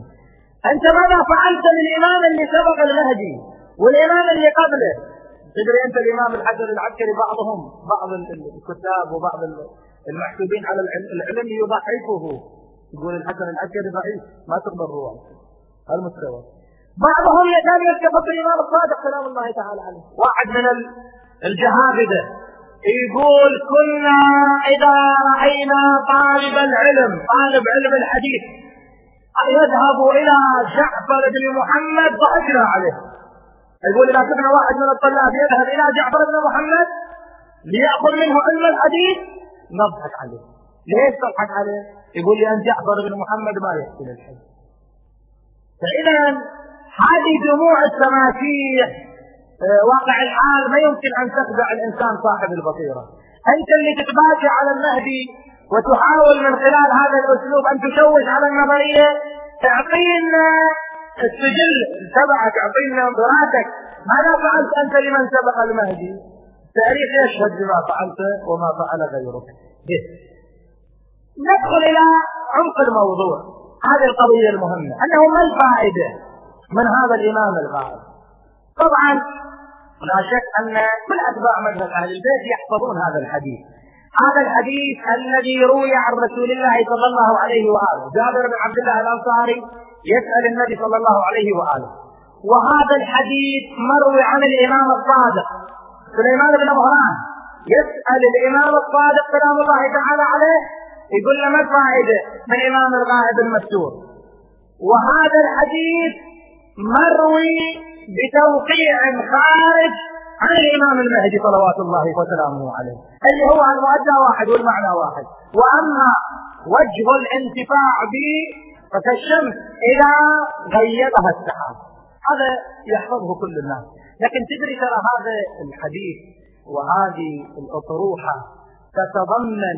أنت ماذا فعلت للإمام اللي سبق المهدي والإمام اللي قبله؟ تدري أنت الإمام الحجر العسكري بعضهم بعض الكتاب وبعض المحسوبين على العلم يضحكه يقول الحسن العسكري ضعيف ما تقبل رواه. المستوى بعضهم يكاد يتفق الإمام الصادق سلام الله تعالى عليه. واحد من الجهابذة يقول كنا إذا رأينا طالب العلم طالب علم الحديث يذهب إلى جعفر بن محمد ضحكنا عليه. يقول إذا شفنا واحد من الطلاب يذهب إلى جعفر بن محمد ليأخذ منه علم الحديث نضحك عليه. ليش تضحك عليه؟ يقول لأن جعفر بن محمد ما يحسن الحديث فإذا هذه دموع التماسيح آه، واقع الحال ما يمكن أن تخدع الإنسان صاحب البصيرة. أنت اللي تتباكى على المهدي وتحاول من خلال هذا الأسلوب أن تشوش على النظرية تعطينا السجل تبعك أعطينا دراسك ماذا فعلت أنت لمن سبق المهدي؟ تاريخ يشهد بما فعلت وما فعل غيرك. به ندخل إلى عمق الموضوع. هذه القضية المهمة. أنه ما الفائدة من هذا الإمام الغائب؟ طبعا لا شك أن كل أتباع مذهب أهل البيت يحفظون هذا الحديث. هذا الحديث الذي روي عن رسول الله صلى الله عليه وآله. جابر بن عبد الله الأنصاري يسأل النبي صلى الله عليه وآله. وهذا الحديث مروي عن الإمام الصادق سليمان بن مهران يسأل الإمام الصادق سلام الله تعالى عليه يقول له ما الفائدة من الإمام الغائب المستور؟ وهذا الحديث مروي بتوقيع خارج عن الإمام المهدي صلوات الله وسلامه عليه اللي هو المؤدى واحد والمعنى واحد. وأما وجه الانتفاع به فكالشمس إذا غيبها السحاب. هذا يحفظه كل الناس. لكن تدري ترى هذا الحديث وهذه الأطروحة تتضمن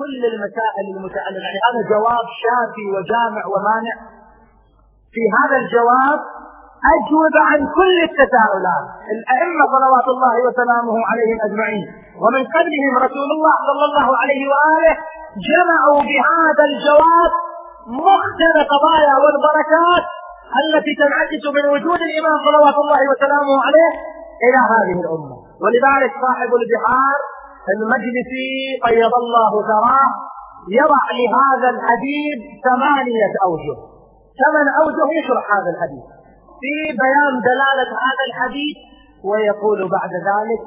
كل المسائل المتعلقة. يعني هذا جواب شافي وجامع ومانع. في هذا الجواب أجوبة عن كل التساؤلات. الأئمة صلوات الله وسلامه عليهم أجمعين. ومن قبلهم رسول الله صلى الله عليه وآله جمعوا بهذا الجواب مختل قضايا والبركات التي تنعكس من وجود الإمام صلوات الله وسلامه عليه إلى هذه الأمة. ولذلك صاحب البحار المجلسي قيض الله ثراه يضع لهذا الحديث ثمانية أوجه. ثمان أوجه يشرح هذا الحديث. في بيان دلالة هذا الحديث ويقول بعد ذلك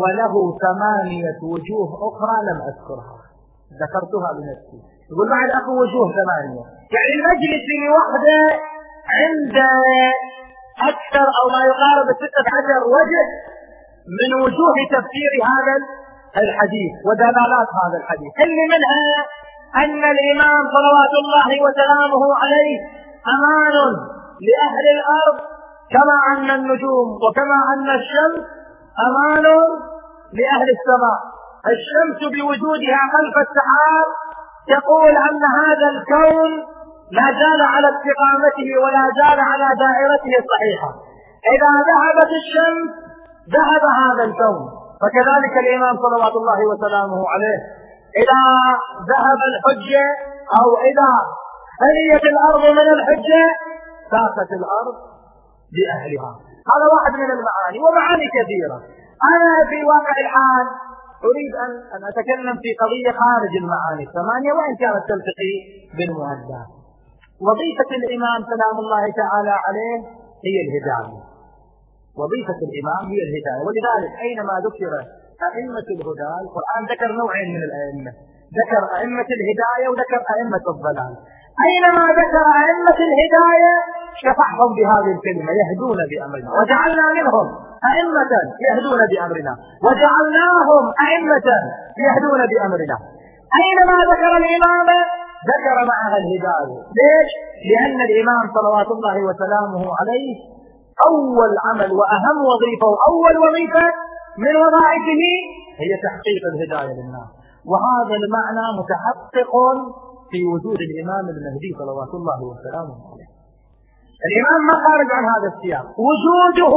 وله ثمانية وجوه أخرى لم أذكرها. ذكرتها بنفسي يقول بعد أكو وجوه ثمانية يعني المجلس لوحده عند أكثر أو ما يقارب الستة عشر وجه من وجوه تفسير هذا الحديث ودلالات هذا الحديث. اللي منها أن الإمام صلوات الله وسلامه عليه أمان لأهل الأرض كما أن النجوم وكما أن الشمس أمان لأهل السماء. الشمس بوجودها خلف السحاب تقول أن هذا الكون لا زال على استقامته ولا زال على دائرته الصحيحة. إذا ذهبت الشمس ذهب هذا الكون. فكذلك الإمام صلوات الله وسلامه عليه إذا ذهب الحجة أو إذا خليت الأرض من الحجة ساقت الأرض بأهلها هذا واحد من المعاني ومعاني كثيرة. أنا في واقع الحال أريد أن أن أتكلم في قضية خارج المعاني. الثمانية وإن كانت تلتقي بالمؤدات وظيفة الإمام سلام الله تعالى عليه هي الهداية. وظيفة الإمام هي الهداية. ولذلك أينما ذكر أئمة الهدى القرآن ذكر نوعين من الأئمة. ذكر أئمة الهداية وذكر أئمة الضلال. أينما ذكر أئمة الهداية شفعهم بهذه الكلمة يهدون بأمرنا. وجعلنا منهم أئمة يهدون بأمرنا. وجعلناهم أئمة يهدون بأمرنا. أينما ذكر الإمام ذكر معها الهداية. ليش؟ لأن الإمام صلوات الله وسلامه عليه أول عمل وأهم وظيفة وأول وظيفة من وظائفه هي تحقيق الهداية للناس. وهذا المعنى متحقق في وجود الإمام المهدي صلوات الله وسلامه عليه. الإمام ما خارج عن هذا السياق. وجوده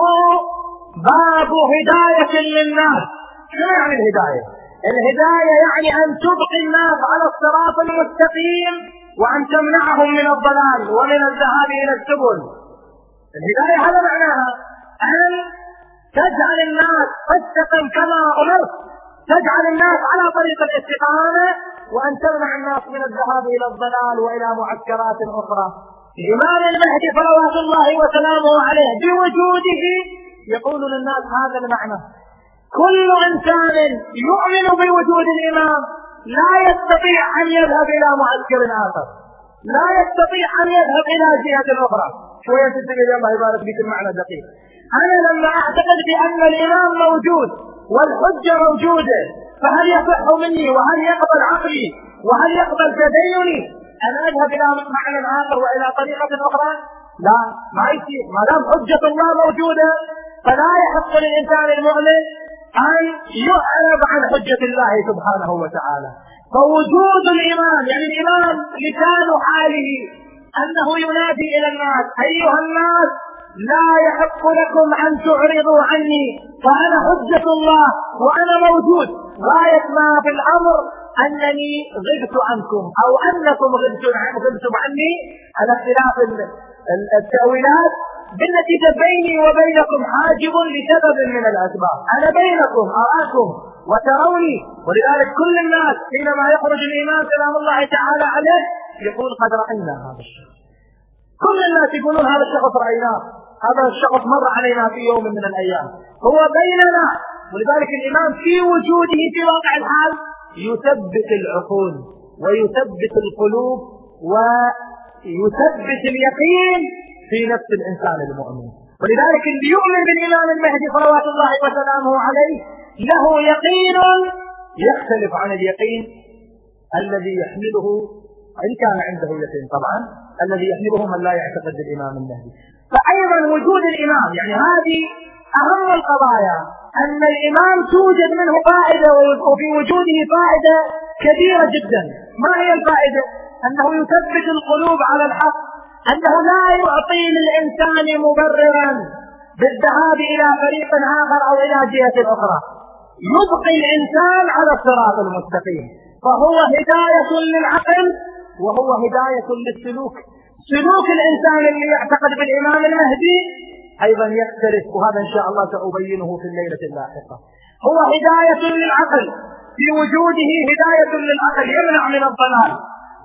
باب هداية للناس. شنو يعني الهداية؟ الهداية يعني أن تبقي الناس على الصراط المستقيم وأن تمنعهم من الضلال ومن الذهاب إلى السبل. الهداية هذا معناها أن تجعل الناس تستقم كما أمرت. تجعل الناس على طريق الاستقامة وأن تمنع الناس من الذهاب إلى الضلال وإلى معسكرات أخرى. الإمام المهدي صلوات الله وسلامه عليه بوجوده. يقول للناس هذا المعنى. كل إنسان يؤمن بوجود الإمام لا يستطيع أن يذهب إلى معسكر آخر. لا يستطيع أن يذهب إلى جهة أخرى. شوية تنتبه الله يبارك فيك المعنى دقيق أنا لما أعتقد بأن الإمام موجود والحجة موجودة فهل يصح مني وهل يقبل عقلي وهل يقبل تديني أن أذهب إلى معنى آخر وإلى طريقة أخرى؟ لا ما يصير. ما دام حجة الله موجودة فلا يحق للإنسان المؤمن أن يعرض عن حجة الله سبحانه وتعالى. فوجود الإمام يعني الإمام لسان حاله أنه ينادي إلى الناس أيها الناس لا يحق لكم أن تعرضوا عني فأنا حجة الله وأنا موجود. غاية ما في الأمر أنني غبت عنكم أو أنكم غبتم عني. على اختلاف التأويلات بالنتيجة بيني وبينكم حاجب لسبب من الأسباب. أنا بينكم أراكم وتروني. ولذلك كل الناس حينما يخرج الإمام سلام الله تعالى عليه يقول قد رأينا هذا الشخص. كل الناس يقولون هذا الشخص رأيناه. هذا الشخص مر علينا في يوم من الأيام. هو بيننا ولذلك الإمام في وجوده في واقع الحال يثبت العقول ويثبت القلوب ويثبت اليقين في نفس الإنسان المؤمن. ولذلك اللي يؤمن بالإمام المهدي صلوات الله وسلامه عليه له يقين يختلف عن اليقين الذي يحمله إن كان عنده يقين طبعا الذي يحمله من لا يعتقد بالإمام المهدي. فأيضا وجود الإمام يعني هذه أهم القضايا أن الإمام توجد منه فائدة وفي وجوده فائدة كبيرة جدا. ما هي الفائدة؟ أنه يثبت القلوب على الحق. أنه لا يعطي للإنسان مبررا بالذهاب إلى فريق آخر أو إلى جهة أخرى. يبقي الإنسان على الصراط المستقيم. فهو هداية للعقل وهو هداية للسلوك. سلوك الإنسان اللي يعتقد بالإمام المهدي أيضا يختلف وهذا إن شاء الله سأبينه في الليلة اللاحقة. هو هداية للعقل في وجوده هداية للعقل يمنع من الضلال.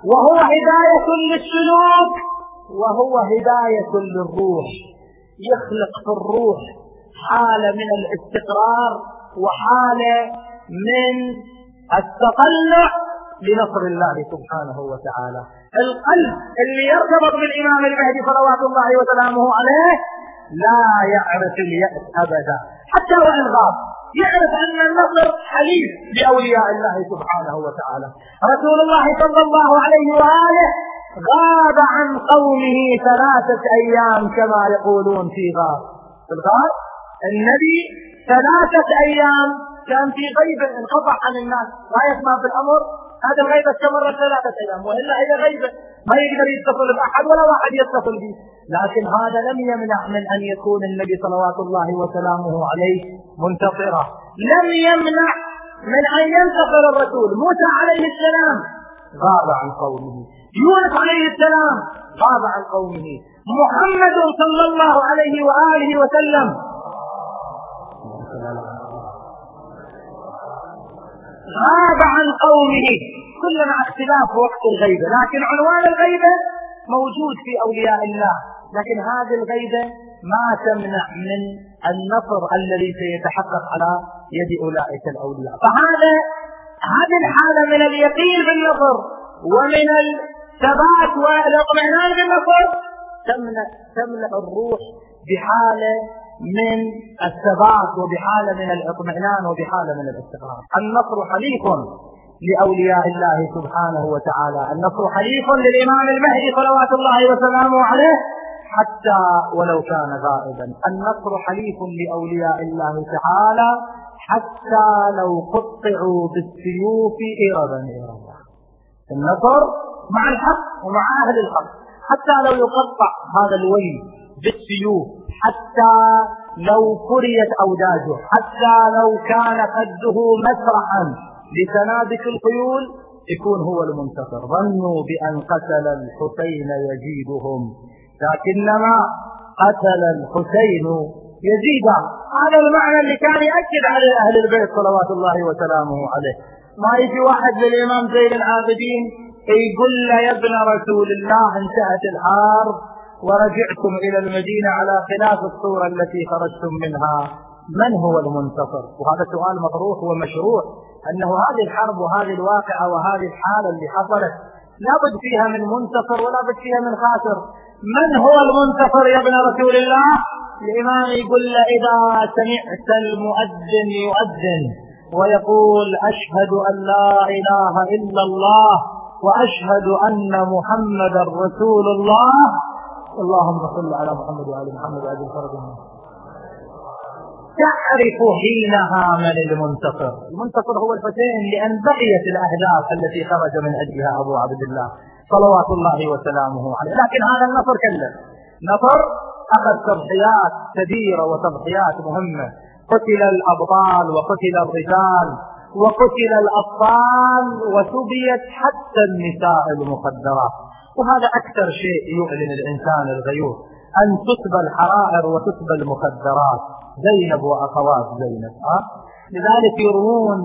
وهو هداية للسلوك وهو هداية للروح. يخلق في الروح حالة من الاستقرار وحالة من التطلع لنصر الله سبحانه وتعالى. القلب اللي يرتبط بالإمام المهدي صلوات الله وسلامه عليه لا يعرف اليأس أبدا. حتى وإن غاب يعرف أن النصر حليف لأولياء الله سبحانه وتعالى. رسول الله صلى الله عليه وآله غاب عن قومه ثلاثة أيام كما يقولون في غار. في الغار النبي ثلاثة أيام كان في غيبة انقطع عن الناس لا يسمع في الأمر؟ هذا الغيبة استمرت ثلاثة أيام وإلا هي غيبة ما يقدر يتصل بأحد ولا واحد يتصل به. لكن هذا لم يمنع من أن يكون النبي صلوات الله وسلامه عليه منتصرا. لم يمنع من أن ينتصر الرسول. موسى عليه السلام غاب عن قومه. يونس عليه السلام غاب عن قومه. محمد صلى الله عليه وآله وسلم. غاب عن قومه. كل مع اختلاف وقت الغيبة لكن عنوان الغيبة موجود في أولياء الله. لكن هذه الغيبة ما تمنع من النصر الذي سيتحقق على يد أولئك الأولياء. فهذا هذه الحالة من اليقين بالنصر ومن الثبات والاطمئنان بالنصر تمنع تمنع الروح بحالة من الثبات وبحالة من الاطمئنان وبحالة من الاستقرار. النصر حليف لأولياء الله سبحانه وتعالى. النصر حليف للإمام المهدي صلوات الله وسلامه عليه حتى ولو كان غائبا. النصر حليف لأولياء الله تعالى حتى لو قطعوا بالسيوف إربا إربا. النصر مع الحق ومع أهل الحق. حتى لو يقطع هذا الويل بالسيوف حتى لو فريت أوداجه حتى لو كان قده مسرحا لسنابك الخيول يكون هو المنتصر. ظنوا بأن قتل الحسين يزيدهم لكنما قتل الحسين يزيدا هذا المعنى اللي كان يأكد على أهل البيت صلوات الله وسلامه عليه. ما يجي واحد للإمام زين العابدين يقول له يا ابن رسول الله انتهت الحرب. ورجعتم إلى المدينة على خلاف الصورة التي خرجتم منها. من هو المنتصر؟ وهذا سؤال مطروح ومشروع أنه هذه الحرب وهذه الواقعة وهذه الحالة اللي حصلت لابد فيها من منتصر ولا بد فيها من خاسر. من هو المنتصر يا ابن رسول الله؟ الإمام يقول له إذا سمعت المؤذن يؤذن ويقول أشهد أن لا إله إلا الله وأشهد أن محمدا رسول الله. اللهم صل على محمد وآل محمد وآل فرد تعرف حينها من المنتصر المنتصر هو الفتين لأن بقيت الأهداف التي خرج من أجلها أبو عبد الله صلوات الله وسلامه عليه. لكن هذا النصر كله. نصر أخذ تضحيات كبيرة وتضحيات مهمة. قتل الأبطال وقتل الرجال وقتل الأطفال وسبيت حتى النساء المخدرات. وهذا أكثر شيء يؤلم الإنسان الغيور أن تسبى الحرائر وتسبى المخدرات. زينب وأخوات زينب أه؟ لذلك يروون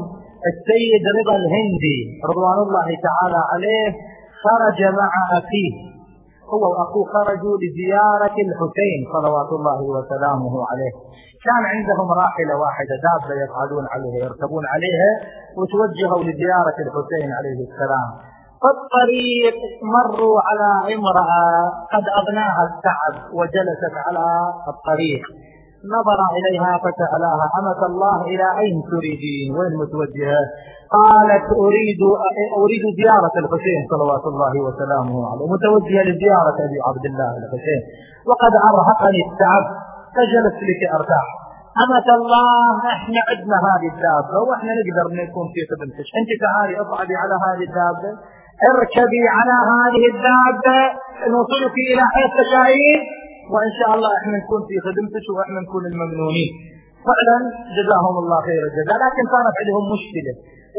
السيد رضا الهندي رضوان الله تعالى عليه خرج مع أخيه. هو وأخوه خرجوا لزيارة الحسين صلوات الله وسلامه عليه. كان عندهم راحلة واحدة دابة يصعدون عليها يركبون عليها وتوجهوا لزيارة الحسين عليه السلام. في الطريق مروا على امرأة قد أغناها التعب وجلست على الطريق. نظر إليها فسألها أمة الله إلى أين تريدين؟ وين متوجهة؟ قالت أريد أريد زيارة الحسين صلوات الله وسلامه عليه. متوجهة لزيارة أبي عبد الله الحسين. وقد أرهقني التعب فجلست لك أرتاح. أمة الله إحنا عندنا هذه الدابة وإحنا نقدر نكون في خدمتك أنت تعالي اصعدي على هذه الدابة. اركبي على هذه الدابة نوصلك إلى حيث تشائين وإن شاء الله إحنا نكون في خدمتك وإحنا نكون الممنونين فعلا جزاهم الله خير الجزاء. لكن كانت عندهم مشكلة.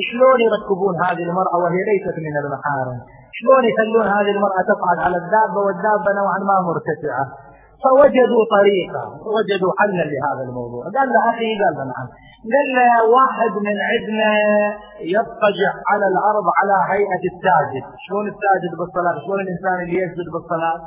شلون يركبون هذه المرأة وهي ليست من المحارم؟ شلون يخلون هذه المرأة تصعد على الدابة والدابة نوعا ما مرتفعة؟ فوجدوا طريقة وجدوا حلا لهذا الموضوع. قال له أخي قال له نعم. قال له واحد من عندنا يضطجع على الأرض على هيئة الساجد شلون الساجد بالصلاة؟ شلون الإنسان اللي يسجد بالصلاة؟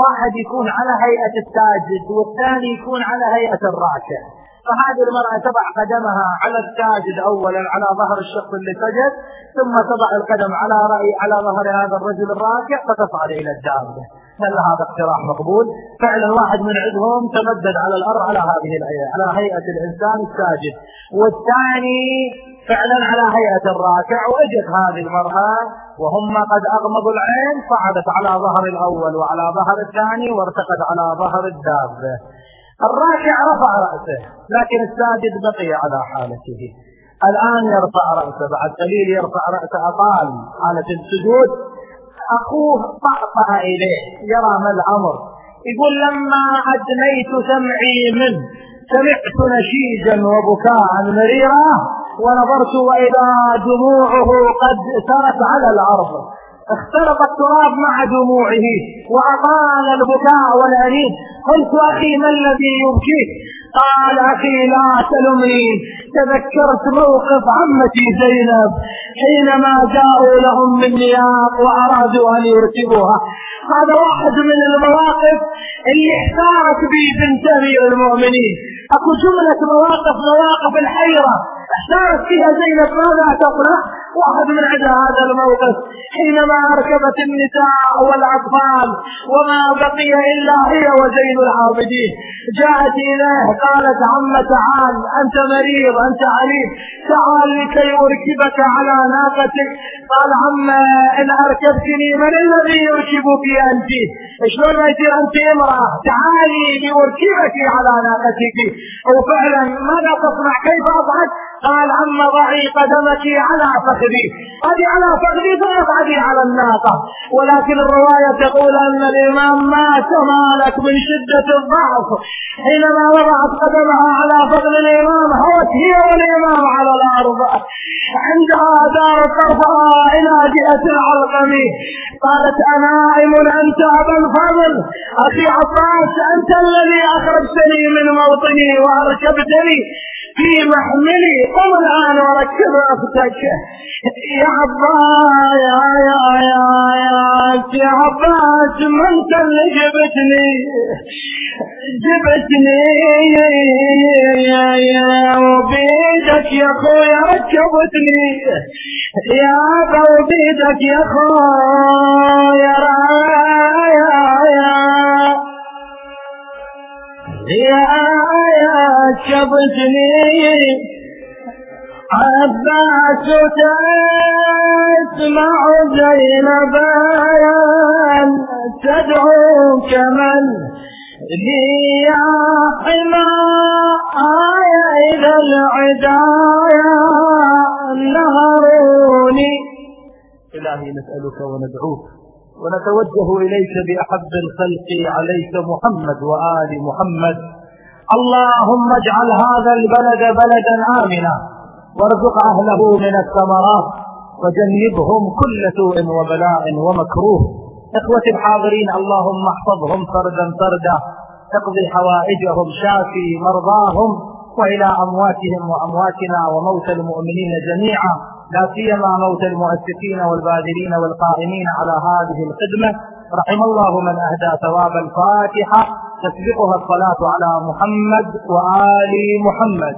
واحد يكون على هيئة الساجد والثاني يكون على هيئة الراكع. فهذه المرأة تضع قدمها على الساجد أولا على ظهر الشخص اللي سجد ثم تضع القدم على رأي على ظهر هذا الرجل الراكع فتصعد إلى الدابة. هل هذا اقتراح مقبول؟ فعلا واحد من عندهم تمدد على الأرض على هذه الهيئة على هيئة الإنسان الساجد. والثاني فعلا على هيئة الراكع وأجت هذه المرأة وهم قد أغمضوا العين صعدت على ظهر الأول وعلى ظهر الثاني وارتقت على ظهر الدابة. الراكع رفع رأسه لكن الساجد بقي على حالته. الآن يرفع رأسه بعد قليل يرفع رأسه أطال حالة السجود. أخوه طأطأ إليه. يرى ما الأمر. يقول لما أدنيت سمعي منه سمعت نشيجا وبكاء مريرا ونظرت وإذا دموعه قد سرت على الأرض. اختلط التراب مع دموعه وأطال البكاء والأنين. قلت أخي ما الذي يبكيك؟ قال أخي لا تلمني تذكرت موقف عمتي زينب حينما جاءوا لهم من نياط وأرادوا أن يركبوها. هذا واحد من المواقف اللي احتارت به بنت أمير المؤمنين. أكو جملة مواقف مواقف الحيرة احتارت فيها زينب. ماذا تصنع واحد من عند هذا الموقف. حينما أركبت النساء والأطفال وما بقي إلا هي وزين العابدين. جاءت إليه قالت عم تعال أنت مريض أنت عليم. تعال لكي أركبك على ناقتك. قال عم إن أركبتني من الذي يركبك أنت؟ شلون يصير أنت امرأة. تعالي لأركبك على ناقتك. وفعلا ماذا تصنع؟ كيف أصعد قال عم ضعي قدمك على فخذي. هذه على فخذي فاصعدي على الناقة. ولكن الرواية تقول أن الإمام مات مالك من شدة الضعف. حينما وضعت قدمها على فخذ الإمام هوت هي والإمام على الأرض. عندها دارت طرفها إلى جهة العلقم. قالت أنائم أنت أبا الفضل أخي عباس أنت الذي أخرجتني من موطني وأركبتني في محملي. قم الآن وركب أختك يا عباس يا يا يا يا عباس ما انت اللي جبتني؟ جبتني. يا يا وبيدك يا أخويا ركبتني. يا ابا وبيدك يا اخويا يا يا يا يا شبتني عباس تسمع زينب تدعوك من يا حمايا إذا العدايا نهروني إلهي نسألك وندعوك ونتوجه إليك بأحب الخلق عليك محمد وآل محمد. اللهم اجعل هذا البلد بلدا آمنا. وارزق أهله من الثمرات. وجنبهم كل سوء وبلاء ومكروه. إخوتي الحاضرين اللهم احفظهم فردا فردا تقضي حوائجهم شافي مرضاهم وإلى أمواتهم وأمواتنا وموتى المؤمنين جميعا لا سيما موت المؤسسين والباذلين والقائمين على هذه الخدمة. رحم الله من أهدى ثواب الفاتحة. تسبقها الصلاة على محمد وآل محمد.